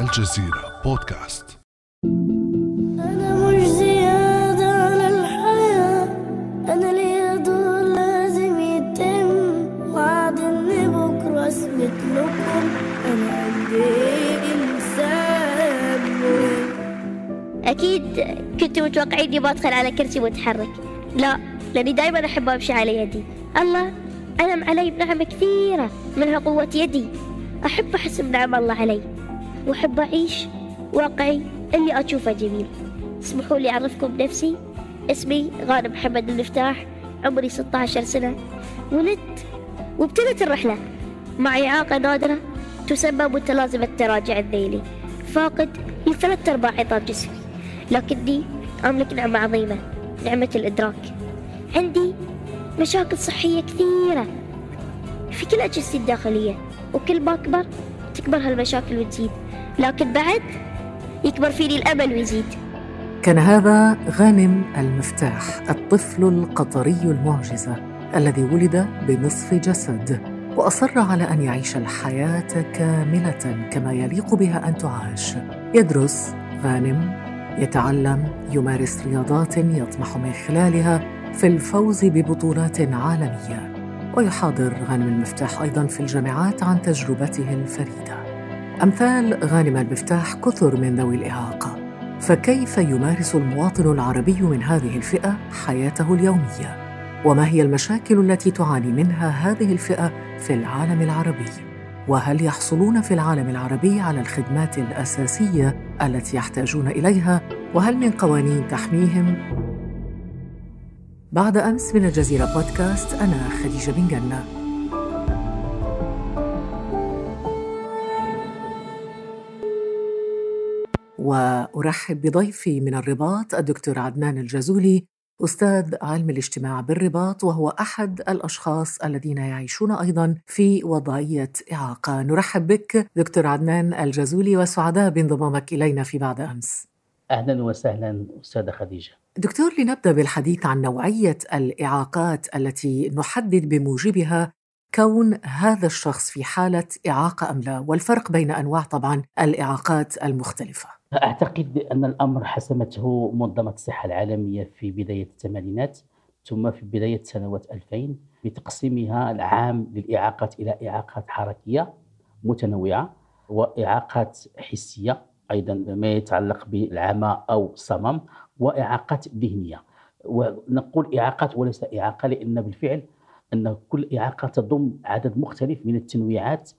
الجزيرة بودكاست. أنا مش زيادة على الحياة. أنا ليا دور لازم يتم. وعد إن بكرة أثبت لكم. أنا قد إيه إنسان أكيد كنتوا متوقعين إني بدخل على كرسي متحرك. لا لأني دائما أحب أمشي على يدي. الله أنعم علي بنعمة كثيرة منها قوة يدي. أحب أحس بنعم الله علي. وأحب أعيش واقعي اللي أشوفه جميل. اسمحوا لي أعرفكم بنفسي. اسمي غانم محمد المفتاح. عمري 16 سنة. ولدت وابتدت الرحلة. مع إعاقة نادرة تسمى متلازمة التراجع الذيلي. فاقد لثلاث أرباع عظام جسمي. لكني أملك نعمة عظيمة نعمة الإدراك. عندي مشاكل صحية كثيرة في كل أجهزتي الداخلية وكل ما أكبر تكبر هالمشاكل وتزيد. لكن بعد يكبر فيني الأمل ويزيد. كان هذا غانم المفتاح الطفل القطري المعجزة الذي ولد بنصف جسد وأصر على أن يعيش الحياة كاملة كما يليق بها أن تعاش. يدرس غانم يتعلم يمارس رياضات يطمح من خلالها في الفوز ببطولات عالمية. ويحاضر غانم المفتاح أيضا في الجامعات عن تجربته الفريدة. أمثال غانم المفتاح كثر من ذوي الإعاقة. فكيف يمارس المواطن العربي من هذه الفئة حياته اليومية؟ وما هي المشاكل التي تعاني منها هذه الفئة في العالم العربي؟ وهل يحصلون في العالم العربي على الخدمات الأساسية التي يحتاجون إليها؟ وهل من قوانين تحميهم؟ بعد أمس من الجزيرة بودكاست أنا خديجة بن جنة. وأرحب بضيفي من الرباط الدكتور عدنان الجزولي أستاذ علم الاجتماع بالرباط وهو أحد الأشخاص الذين يعيشون أيضا في وضعية إعاقة. نرحب بك دكتور عدنان الجزولي وسعداء بانضمامك إلينا في بعد أمس. أهلا وسهلا أستاذة خديجة. دكتور لنبدأ بالحديث عن نوعية الإعاقات التي نحدد بموجبها كون هذا الشخص في حالة إعاقة أم لا والفرق بين أنواع طبعا الإعاقات المختلفة. اعتقد ان الأمر حسمته منظمة الصحة العالمية في بداية الثمانينات ثم في بداية سنوات 2000 بتقسيمها العام للإعاقات إلى إعاقات حركية متنوعة وإعاقات حسية أيضا ما يتعلق بالعمى أو الصمم وإعاقات ذهنية. ونقول إعاقات وليس إعاقة لأن بالفعل أن كل إعاقة تضم عدد مختلف من التنويعات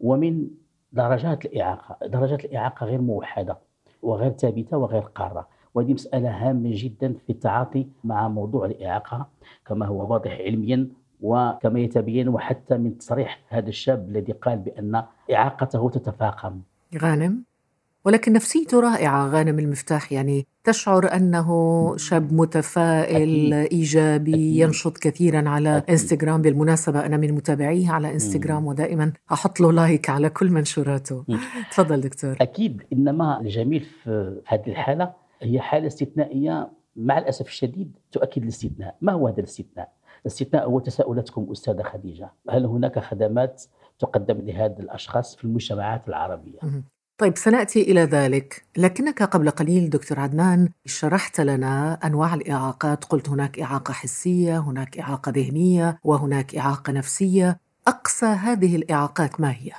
ومن درجات الإعاقة، درجات الإعاقة غير موحدة. وغير ثابتة وغير قارة، وهذه مسألة هامة جدا في التعاطي مع موضوع الإعاقة كما هو واضح علميا وكما يتبين وحتى من تصريح هذا الشاب الذي قال بأن إعاقته تتفاقم. غانم ولكن نفسيته رائعة غانم المفتاح يعني تشعر أنه شاب متفائل أكيد. إيجابي أكيد. ينشط كثيرا على أكيد. إنستغرام بالمناسبة أنا من متابعيه على إنستغرام مم. ودائما أحط له لايك على كل منشوراته. تفضل دكتور أكيد إنما الجميل في هذه الحالة هي حالة استثنائية مع الأسف الشديد تؤكد الاستثناء، ما هو هذا الاستثناء؟ الاستثناء هو تساؤلاتكم أستاذة خديجة، هل هناك خدمات تقدم لهذا الأشخاص في المجتمعات العربية؟ طيب سنأتي إلى ذلك. لكنك قبل قليل دكتور عدنان شرحت لنا أنواع الإعاقات. قلت هناك إعاقة حسية هناك إعاقة ذهنية وهناك إعاقة نفسية. أقصى هذه الإعاقات ما هي؟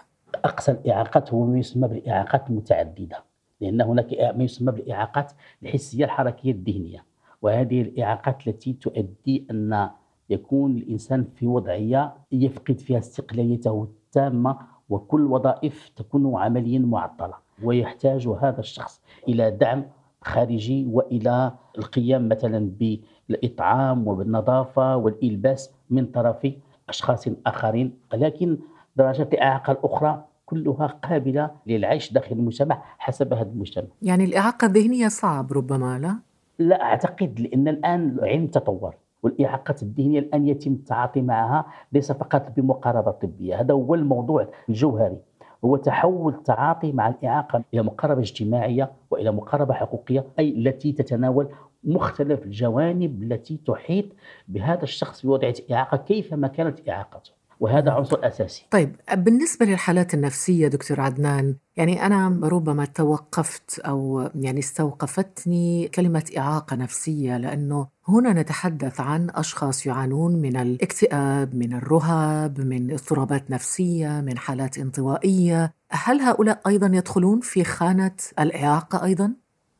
أقصى الإعاقات هو ما يسمى بالإعاقات المتعددة، لأن هناك ما يسمى بالإعاقات الحسية الحركية الذهنية، وهذه الإعاقات التي تؤدي أن يكون الإنسان في وضعية يفقد فيها استقلاليته التامة وكل وظائف تكون عمليا معطلة ويحتاج هذا الشخص إلى دعم خارجي وإلى القيام مثلا بالإطعام وبالنظافة والإلباس من طرف أشخاص آخرين. لكن درجات الاعاقه الأخرى كلها قابلة للعيش داخل المجتمع حسب هذا المجتمع. يعني الإعاقة الذهنية صعب ربما لا؟ لا أعتقد لأن الآن العلم تطور. والاعاقات الذهنية الآن يتم التعاطي معها ليس فقط بمقاربة طبية. هذا هو الموضوع الجوهري. هو تحول التعاطي مع الإعاقة إلى مقاربة اجتماعية وإلى مقاربة حقوقية أي التي تتناول مختلف الجوانب التي تحيط بهذا الشخص في وضعيه اعاقه كيفما كانت إعاقته. وهذا عنصر أساسي. طيب بالنسبة للحالات النفسية دكتور عدنان يعني أنا ربما توقفت أو يعني استوقفتني كلمة إعاقة نفسية لأنه هنا نتحدث عن أشخاص يعانون من الاكتئاب، من الرهاب، من اضطرابات نفسية، من حالات انطوائية، هل هؤلاء أيضا يدخلون في خانة الإعاقة أيضا؟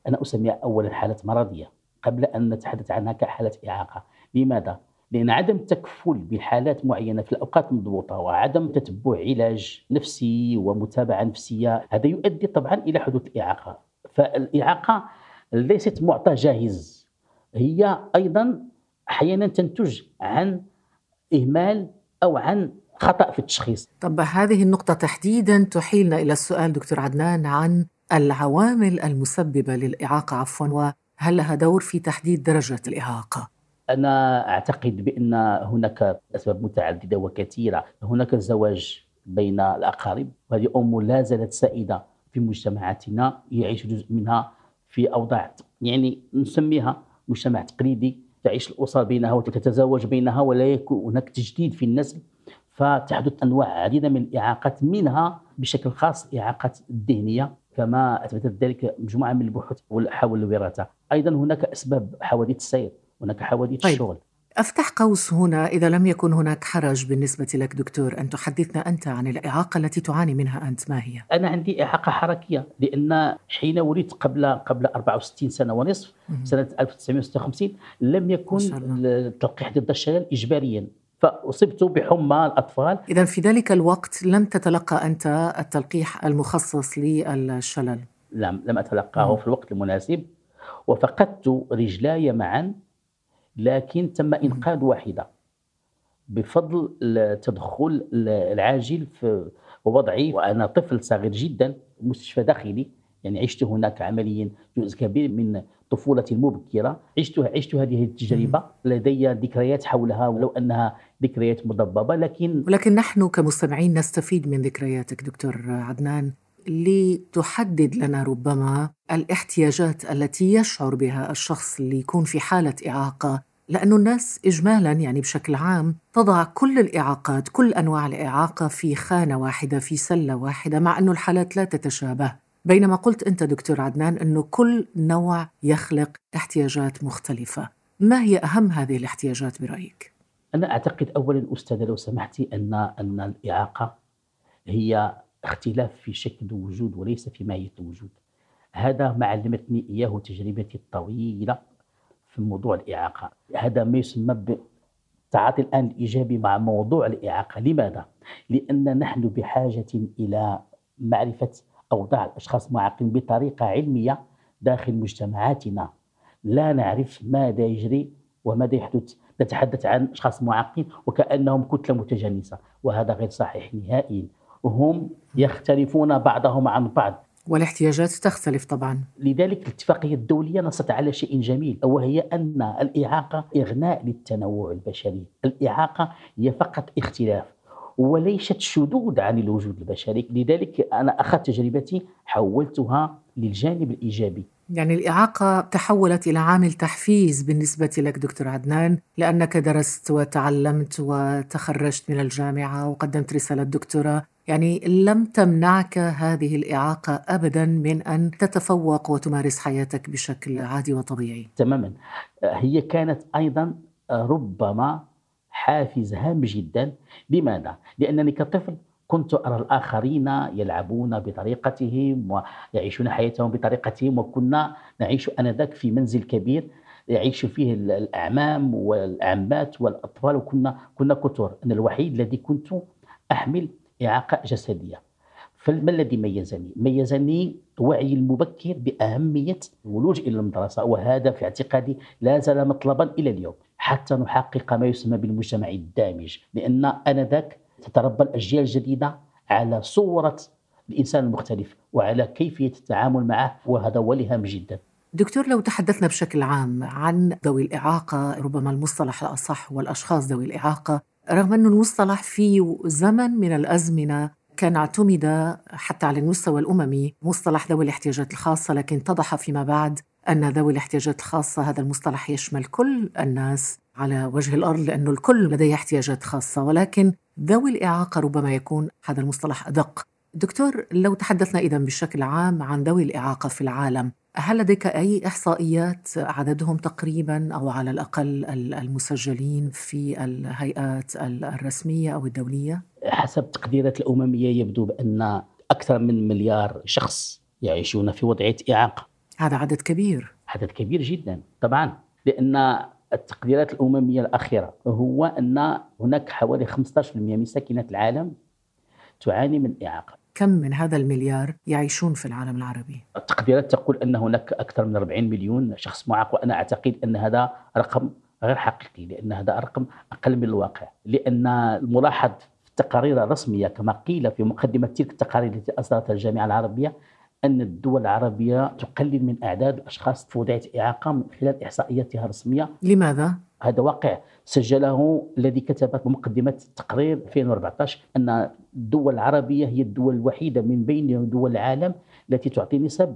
أنا أسميها أولا حالة مرضية قبل أن نتحدث عنها كحالة إعاقة لماذا؟ لأن عدم التكفل بحالات معينة في الأوقات المضبوطة وعدم تتبع علاج نفسي ومتابعة نفسية هذا يؤدي طبعا إلى حدوث الإعاقة فالإعاقة ليست معطى جاهز. هي أيضا أحيانا تنتج عن إهمال أو عن خطأ في التشخيص. طب هذه النقطة تحديدا تحيلنا إلى السؤال دكتور عدنان عن العوامل المسببة للإعاقة عفوا. وهل لها دور في تحديد درجة الإعاقة؟ أنا أعتقد بأن هناك أسباب متعددة وكثيرة. هناك الزواج بين الأقارب وهذه أمور لا زالت سائدة في مجتمعاتنا يعيش جزء منها في أوضاع يعني نسميها مجتمع تقليدي تعيش الأسر بينها وتتزوج بينها ولا يكون هناك تجديد في النسل فتحدث أنواع عديدة من الإعاقات منها بشكل خاص الإعاقات الذهنية كما أثبتت ذلك مجموعة من البحوث حول الوراثة. أيضا هناك أسباب حوادث السير. هناك حوادث طيب. الشغل أفتح قوس هنا إذا لم يكن هناك حرج بالنسبة لك دكتور. أن تحدثنا أنت عن الإعاقة التي تعاني منها أنت. ما هي؟ أنا عندي إعاقة حركية لأن حين ولدت قبل قبل 64 سنة ونصف سنة 1956 لم يكن التلقيح ضد الشلل إجباريا فأصبت بحمى الأطفال. إذا في ذلك الوقت لم تتلقى أنت التلقيح المخصص للشلل؟ لم لم أتلقاه في الوقت المناسب وفقدت رجلاي معا. لكن تم إنقاذ واحدة بفضل التدخل العاجل في ووضعي وأنا طفل صغير جدا مستشفى داخلي يعني عشت هناك عمليا جزء كبير من طفولتي المبكرة. عشت عشت هذه التجربة. لدي ذكريات حولها ولو أنها ذكريات مضببة لكن ولكن نحن كمستمعين نستفيد من ذكرياتك دكتور عدنان. لتحدد لنا ربما الاحتياجات التي يشعر بها الشخص اللي يكون في حالة إعاقة لأنه الناس إجمالا يعني بشكل عام تضع كل الإعاقات كل أنواع الإعاقة في خانة واحدة في سلة واحدة مع أنه الحالات لا تتشابه بينما قلت أنت دكتور عدنان أنه كل نوع يخلق احتياجات مختلفة ما هي أهم هذه الاحتياجات برأيك؟ أنا أعتقد أولا أستاذة لو سمحتي أن أن الإعاقة هي اختلاف في شكل الوجود وليس في ماهية الوجود. هذا ما علمتني إياه تجربتي الطويلة في موضوع الإعاقة. هذا ما يسمى بالتعاطي الآن الإيجابي مع موضوع الإعاقة. لماذا؟ لأن نحن بحاجة إلى معرفة أوضاع الأشخاص المعاقين بطريقة علمية داخل مجتمعاتنا. لا نعرف ماذا يجري وماذا يحدث. نتحدث عن أشخاص معاقين وكأنهم كتلة متجانسة وهذا غير صحيح نهائيا. وهم يختلفون بعضهم عن بعض. والاحتياجات تختلف طبعا. لذلك الاتفاقية الدولية نصت على شيء جميل وهي أن الإعاقة إغناء للتنوع البشري. الإعاقة هي فقط اختلاف وليست شذوذ عن الوجود البشري. لذلك أنا أخذت تجربتي حولتها للجانب الإيجابي. يعني الإعاقة تحولت إلى عامل تحفيز بالنسبة لك دكتور عدنان لأنك درست وتعلمت وتخرجت من الجامعة وقدمت رسالة دكتوراه يعني لم تمنعك هذه الإعاقة أبدا من أن تتفوق وتمارس حياتك بشكل عادي وطبيعي. تماما. هي كانت أيضا ربما حافز هام جدا. لماذا؟ لأنني كطفل كنت أرى الآخرين يلعبون بطريقتهم ويعيشون حياتهم بطريقتهم وكنا نعيش آنذاك في منزل كبير يعيش فيه الأعمام والأعمات والأطفال وكنا كنا كثر أنا الوحيد الذي كنت أحمل إعاقة جسدية. فما الذي ميزني؟ ميزني وعي المبكر بأهمية الولوج إلى المدرسة وهذا في اعتقادي لا زال مطلبا إلى اليوم. حتى نحقق ما يسمى بالمجتمع الدامج لأن آنذاك تتربى الأجيال الجديدة على صورة الإنسان المختلف وعلى كيفية التعامل معه وهذا هو الهام جدا. دكتور لو تحدثنا بشكل عام عن ذوي الإعاقة ربما المصطلح الأصح والأشخاص ذوي الإعاقة رغم أن المصطلح في زمن من الأزمنة كان اعتمد حتى على المستوى الأممي. مصطلح ذوي الاحتياجات الخاصة لكن اتضح فيما بعد أن ذوي الاحتياجات الخاصة هذا المصطلح يشمل كل الناس على وجه الأرض لأنه الكل لديه احتياجات خاصة. ولكن ذوي الإعاقة ربما يكون هذا المصطلح أدق. دكتور لو تحدثنا إذا بشكل عام عن ذوي الإعاقة في العالم هل لديك أي إحصائيات عددهم تقريبا أو على الأقل المسجلين في الهيئات الرسمية أو الدولية؟ حسب التقديرات الأممية يبدو بأن أكثر من مليار شخص يعيشون في وضعية إعاقة. هذا عدد كبير. عدد كبير جدا طبعا لأن التقديرات الأممية الأخيرة هو أن هناك حوالي 15% من ساكنة العالم تعاني من إعاقة. كم من هذا المليار يعيشون في العالم العربي؟ التقديرات تقول أن هناك أكثر من 40 مليون شخص معاق وأنا أعتقد أن هذا رقم غير حقيقي لأن هذا رقم أقل من الواقع لأن الملاحظ التقارير الرسمية كما قيل في مقدمة تلك التقارير التي أصدرتها الجامعة العربية أن الدول العربية تقلل من أعداد الأشخاص في وضعية إعاقة من خلال إحصائياتها الرسمية لماذا؟ هذا واقع سجله الذي كتب مقدمة التقرير 2014 أن الدول العربية هي الدول الوحيدة من بين دول العالم التي تعطي نسب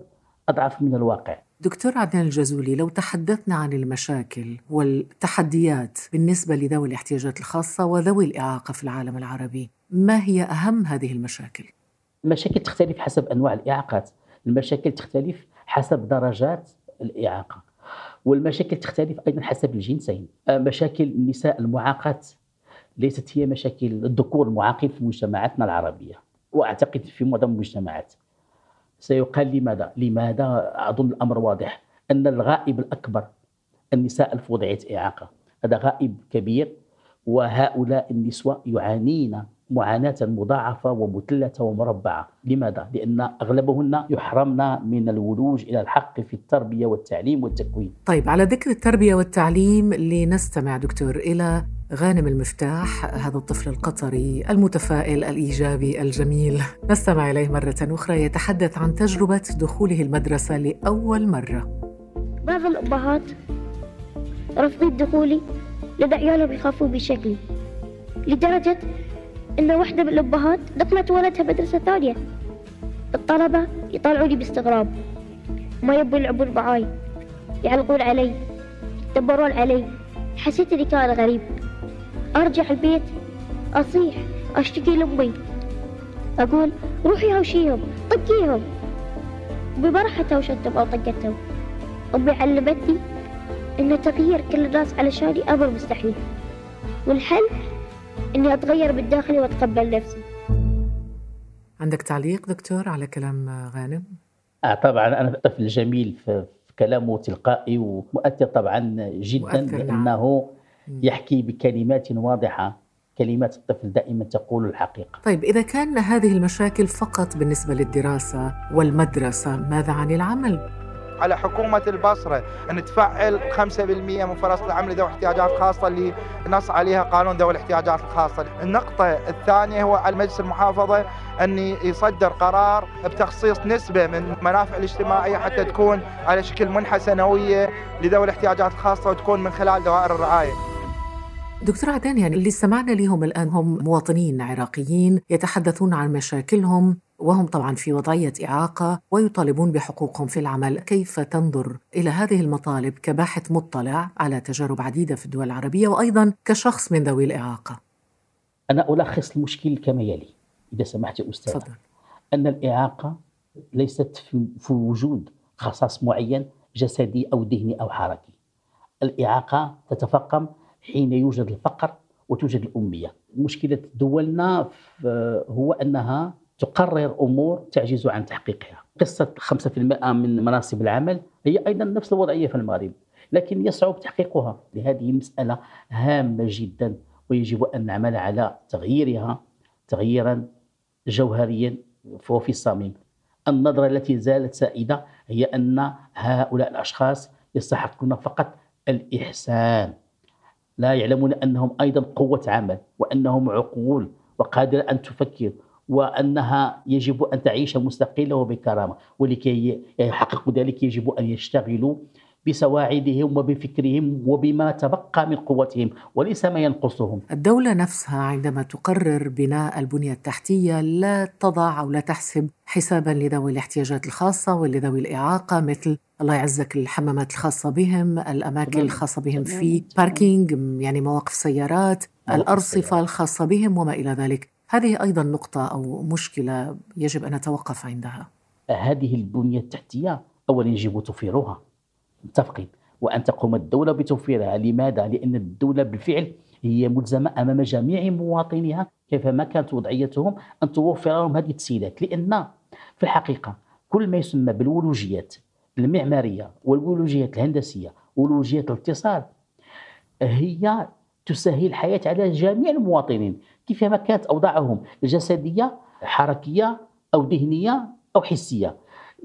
أضعف من الواقع دكتور عدنان الجزولي لو تحدثنا عن المشاكل والتحديات بالنسبة لذوي الاحتياجات الخاصة وذوي الإعاقة في العالم العربي ما هي أهم هذه المشاكل؟ المشاكل تختلف حسب أنواع الإعاقات المشاكل تختلف حسب درجات الإعاقة والمشاكل تختلف أيضا حسب الجنسين. آه، مشاكل النساء المعاقات ليست هي مشاكل الذكور المعاقين في مجتمعاتنا العربية وأعتقد في معظم المجتمعات. سيقال لماذا؟ لماذا أظن الأمر واضح؟ أن الغائب الأكبر النساء في وضعية إعاقة. هذا غائب كبير وهؤلاء النسوة يعانين معاناة مضاعفة ومثلثة ومربعة. لماذا؟ لأن أغلبهن يحرمن من الولوج إلى الحق في التربية والتعليم والتكوين. طيب على ذكر التربية والتعليم لنستمع دكتور إلى غانم المفتاح هذا الطفل القطري المتفائل الإيجابي الجميل. نستمع إليه مرة أخرى يتحدث عن تجربة دخوله المدرسة لأول مرة. بعض الأبهات رفضوا دخولي لدى عيالهم يخافوا بشكلي لدرجة إن واحدة من الأبهات دخلت ولدها مدرسة ثانية. الطلبة يطالعوني باستغراب. ما يبون يلعبون معاي. يعلقون علي. يتدبرون علي. حسيت إني كان غريب. أرجع البيت. أصيح. أشتكي لأمي. أقول روحي هوشيهم طقيهم. أمي ما راح تهوشتهم أو طقتهم. أمي علمتني إن تغيير كل الناس علشاني أمر مستحيل. والحل إني أتغير بالداخل وأتقبل نفسي عندك تعليق دكتور على كلام غانم؟ آه طبعا أنا طفل جميل في كلامه تلقائي ومؤثر طبعا جدا مؤثر نعم. لأنه نعم. يحكي بكلمات واضحة كلمات الطفل دائما تقول الحقيقة طيب إذا كان هذه المشاكل فقط بالنسبة للدراسة والمدرسة ماذا عن العمل؟ على حكومة البصرة أن تفعل 5% من فرص العمل ذوي احتياجات خاصة اللي نص عليها قانون ذوي الاحتياجات الخاصة. النقطة الثانية هو على مجلس المحافظة أن يصدر قرار بتخصيص نسبة من المنافع الاجتماعية حتى تكون على شكل منحة سنوية لذوي الاحتياجات الخاصة وتكون من خلال دوائر الرعاية. دكتور عدنان يعني اللي استمعنا لهم الآن هم مواطنين عراقيين يتحدثون عن مشاكلهم وهم طبعا في وضعية إعاقة ويطالبون بحقوقهم في العمل، كيف تنظر إلى هذه المطالب كباحث مطلع على تجارب عديدة في الدول العربية وأيضا كشخص من ذوي الإعاقة؟ أنا ألخص المشكل كما يلي إذا سمحت أستاذ. فضل. أن الإعاقة ليست في وجود خصاص معين جسدي أو ذهني أو حركي. الإعاقة تتفاقم حين يوجد الفقر وتوجد الاميه. مشكلة دولنا هو أنها تقرر أمور تعجز عن تحقيقها. قصة 5% من مناصب العمل هي أيضا نفس الوضعية في المغرب، لكن يصعب تحقيقها لهذه المساله هامة جدا ويجب أن نعمل على تغييرها تغييرا جوهريا وفي الصميم. النظرة التي زالت سائدة هي أن هؤلاء الأشخاص يستحقون فقط الإحسان. لا يعلمون أنهم أيضا قوة عمل وأنهم عقول وقادره أن تفكر وأنها يجب أن تعيش مستقلة وبكرامة ولكي يحققوا ذلك يجب أن يشتغلوا بسواعدهم وبفكرهم وبما تبقى من قوتهم وليس ما ينقصهم. الدولة نفسها عندما تقرر بناء البنية التحتية لا تضع أو لا تحسب حسابا لذوي الاحتياجات الخاصة ولذوي الإعاقة مثل الله يعزك الحمامات الخاصة بهم، الأماكن الخاصة بهم في باركينج يعني مواقف سيارات، الأرصفة الخاصة بهم وما إلى ذلك. هذه أيضا نقطة أو مشكلة يجب أن نتوقف عندها. هذه البنية التحتية أولا يجب توفيرها. متفقين وأن تقوم الدولة بتوفيرها. لماذا؟ لأن الدولة بالفعل هي ملزمة أمام جميع مواطنيها كيفما كانت وضعيتهم أن توفر لهم هذه التسهيلات. لأن في الحقيقة كل ما يسمى بالولوجيات المعمارية والولوجيات الهندسية ولوجيات الاتصال هي تسهل الحياة على جميع المواطنين. كيفما كانت أوضاعهم الجسدية حركية أو ذهنية أو حسية.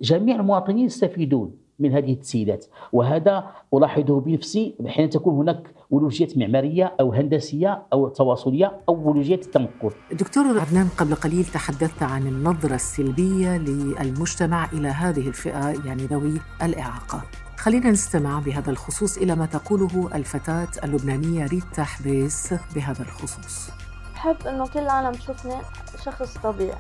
جميع المواطنين يستفيدون من هذه التسهيلات وهذا ألاحظه بنفسي حين تكون هناك ولوجيات معمارية أو هندسية أو تواصلية أو ولوجيات التنقل دكتور عدنان قبل قليل تحدثت عن النظرة السلبية للمجتمع إلى هذه الفئة يعني ذوي الإعاقة. خلينا نستمع بهذا الخصوص إلى ما تقوله الفتاة اللبنانية ريتا حبيس بهذا الخصوص. بحب إنه كل العالم تشوفني شخص طبيعي.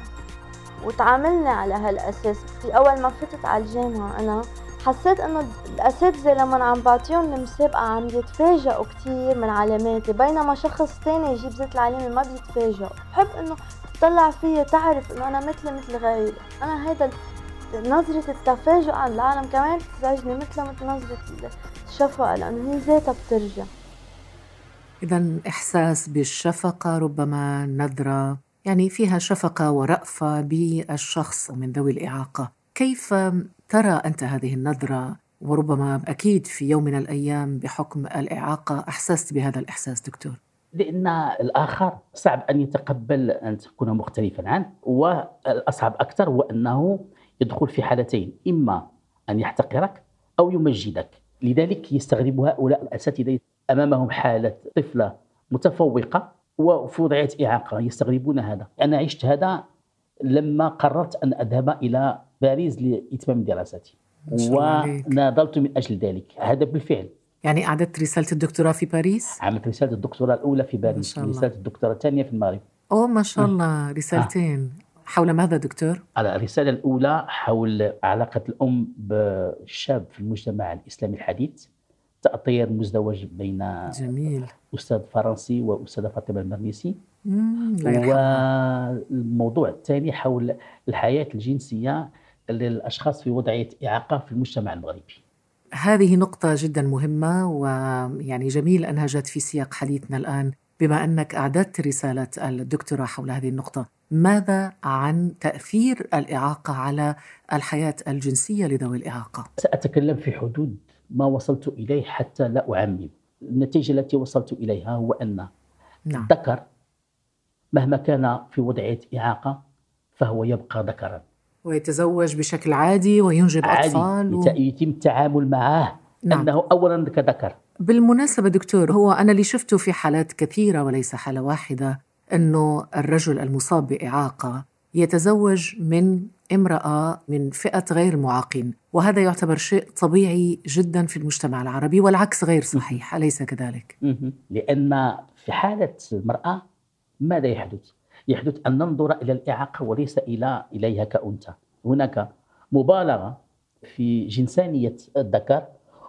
وتعاملني على هالأساس. في أول ما فتت على الجامعة أنا حسيت إنه الأساتذة لما عم بعطيهم المسابقة عم يتفاجئوا كثير من علاماتي بينما شخص تاني يجيب زيت العلامة ما بيتفاجئ بحب إنه تطلع فيي تعرف إنه أنا مثلي مثل غيري. أنا هيدا نظرة التفاجؤ عند العالم كمان بتزعجني مثل مثل نظرة الشفقة لأنه هي ذاتها بترجع. إذا إحساس بالشفقة ربما نظرة يعني فيها شفقة ورأفة بالشخص من ذوي الإعاقة. كيف ترى أنت هذه النظرة وربما أكيد في يوم من الأيام بحكم الإعاقة أحسست بهذا الإحساس دكتور. لأن الآخر صعب أن يتقبل أن تكون مختلفا عنه والأصعب أكثر هو أنه يدخل في حالتين إما أن يحتقرك أو يمجدك. لذلك يستغرب هؤلاء الأساتذة أمامهم حالة طفلة متفوقة وفي وضعية إعاقة يستغربون هذا. أنا عشت هذا لما قررت أن أذهب إلى باريس لإتمام دراساتي وناضلت من أجل ذلك. هذا بالفعل. يعني أعددت رسالة الدكتوراه في باريس؟ عملت رسالة الدكتوراه الأولى في باريس. رسالة الدكتوراه الثانية في المغرب. أوه ما شاء الله. رسالتين. آه. حول ماذا دكتور؟ على الرسالة الأولى حول علاقة الأم بالشاب في المجتمع الإسلامي الحديث. تأطير مزدوج بين جميل. أستاذ فرنسي وأستاذة فاطمة المرنيسي والموضوع الثاني حول الحياة الجنسية للأشخاص في وضعية إعاقة في المجتمع المغربي. هذه نقطة جدا مهمة ويعني جميل أنها جت في سياق حديثنا الآن بما أنك أعددت رسالة الدكتوراه حول هذه النقطة. ماذا عن تأثير الإعاقة على الحياة الجنسية لذوي الإعاقة؟ سأتكلم في حدود ما وصلت إليه حتى لا أعمم النتيجة التي وصلت إليها هو أن نعم. الذكر مهما كان في وضعية إعاقة فهو يبقى ذكرا ويتزوج بشكل عادي وينجب عادي. أطفال و... يتم التعامل معه نعم. أنه أولا كذكر بالمناسبة دكتور هو أنا اللي شفته في حالات كثيرة وليس حالة واحدة أنه الرجل المصاب بإعاقة يتزوج من امرأة من فئة غير المعاقين وهذا يعتبر شيء طبيعي جدا في المجتمع العربي والعكس غير صحيح أليس كذلك؟ لأن في حالة المرأة ماذا يحدث؟ يحدث أن ننظر إلى الإعاقة وليس إلى إليها كأنثى هناك مبالغة في جنسانية الذكر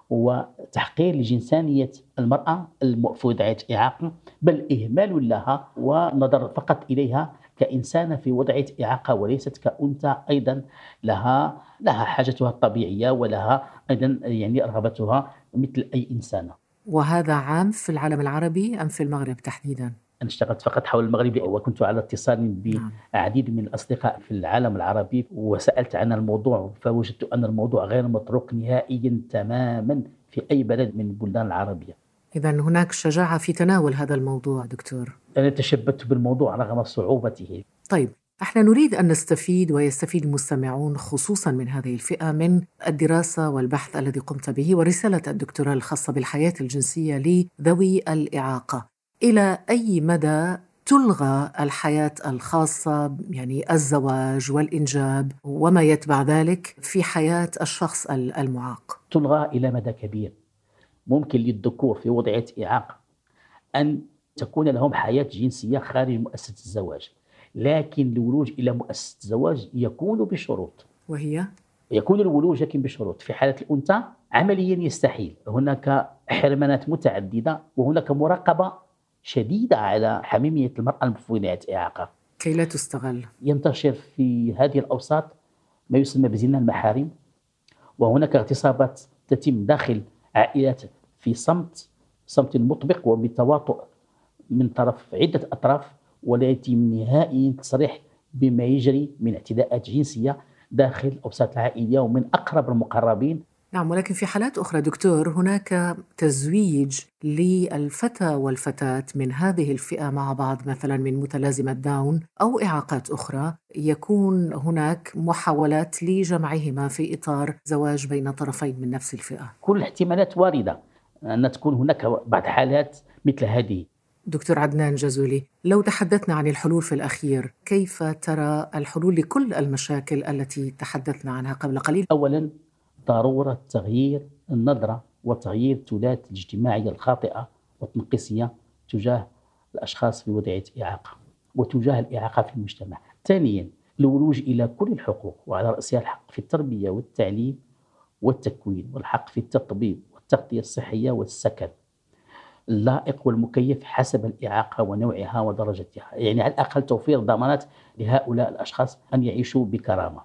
وتحقير لجنسانية المرأة المفروض إعاقة بل إهمال لها ونظر فقط إليها كإنسانة في وضعية إعاقة وليست كأنثى أيضا لها لها حاجتها الطبيعية ولها أيضا يعني رغبتها مثل أي إنسانة. وهذا عام في العالم العربي أم في المغرب تحديدا؟ أنا اشتغلت فقط حول المغرب وكنت على اتصال بعديد من الأصدقاء في العالم العربي وسألت عن الموضوع فوجدت أن الموضوع غير مطروق نهائيا تماما في أي بلد من البلدان العربية. إذا هناك شجاعة في تناول هذا الموضوع دكتور أنا تشبثت بالموضوع رغم صعوبته طيب إحنا نريد أن نستفيد ويستفيد المستمعون خصوصا من هذه الفئة من الدراسة والبحث الذي قمت به ورسالة الدكتوراه الخاصة بالحياة الجنسية لذوي الإعاقة. إلى أي مدى تلغى الحياة الخاصة يعني الزواج والإنجاب وما يتبع ذلك في حياة الشخص المعاق؟ تلغى إلى مدى كبير. ممكن للذكور في وضعية إعاقة أن تكون لهم حياة جنسية خارج مؤسسة الزواج. لكن الولوج إلى مؤسسة الزواج يكون بشروط. وهي؟ يكون الولوج لكن بشروط، في حالة الأنثى عمليا يستحيل، هناك حرمانات متعددة وهناك مراقبة شديدة على حميمية المرأة المفوضة إعاقة كي لا تستغل ينتشر في هذه الأوساط ما يسمى بزنا المحارم وهناك اغتصابات تتم داخل عائلات في صمت صمت مطبق وبتواطؤ من طرف عدة أطراف ولا يتم نهائيا تصريح بما يجري من اعتداءات جنسية داخل الأوساط العائلية ومن أقرب المقربين نعم ولكن في حالات أخرى دكتور هناك تزويج للفتى والفتاة من هذه الفئة مع بعض مثلا من متلازمة داون أو إعاقات أخرى. يكون هناك محاولات لجمعهما في إطار زواج بين طرفين من نفس الفئة. كل الاحتمالات واردة أن تكون هناك بعض حالات مثل هذه. دكتور عدنان جزولي لو تحدثنا عن الحلول في الأخير كيف ترى الحلول لكل المشاكل التي تحدثنا عنها قبل قليل؟ أولا ضرورة تغيير النظرة وتغيير التولات الاجتماعية الخاطئة والتنقيصية تجاه الأشخاص في وضعية إعاقة وتجاه الإعاقة في المجتمع. ثانيا الولوج إلى كل الحقوق وعلى رأسها الحق في التربية والتعليم والتكوين والحق في التطبيب والتغطية الصحية والسكن اللائق والمكيف حسب الإعاقة ونوعها ودرجتها. يعني على الأقل توفير ضمانات لهؤلاء الأشخاص أن يعيشوا بكرامة.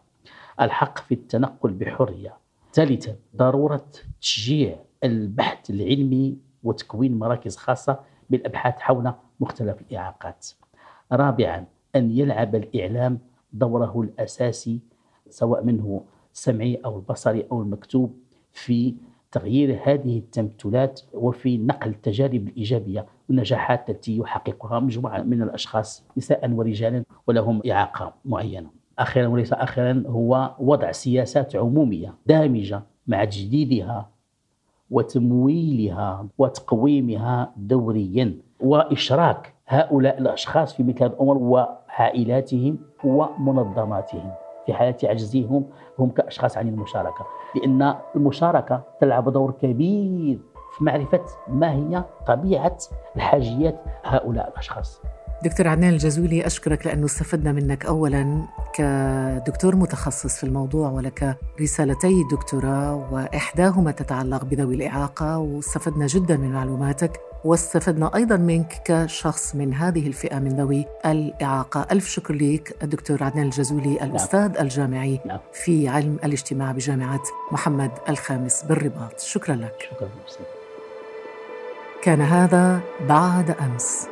الحق في التنقل بحرية ثالثا ضرورة تشجيع البحث العلمي وتكوين مراكز خاصة بالأبحاث حول مختلف الإعاقات. رابعا أن يلعب الإعلام دوره الأساسي سواء منه السمعي أو البصري أو المكتوب في تغيير هذه التمثلات وفي نقل التجارب الإيجابية والنجاحات التي يحققها مجموعة من الأشخاص نساء ورجالا ولهم إعاقة معينة. أخيرا وليس أخيرا هو وضع سياسات عمومية دامجة مع تجديدها وتمويلها وتقويمها دوريا وإشراك هؤلاء الأشخاص في مثل هذه الأمور وعائلاتهم ومنظماتهم. في حالة عجزهم هم كأشخاص عن المشاركة لأن المشاركة تلعب دور كبير في معرفة ما هي طبيعة الحاجيات هؤلاء الأشخاص. دكتور عدنان الجزولي أشكرك لأنه استفدنا منك أولا كدكتور متخصص في الموضوع ولك رسالتي دكتوراه وإحداهما تتعلق بذوي الإعاقة واستفدنا جدا من معلوماتك واستفدنا أيضا منك كشخص من هذه الفئة من ذوي الإعاقة. ألف شكر لك الدكتور عدنان الجزولي نعم. الأستاذ الجامعي نعم. في علم الاجتماع بجامعة محمد الخامس بالرباط. شكرا لك. شكرا. كان هذا بعد أمس.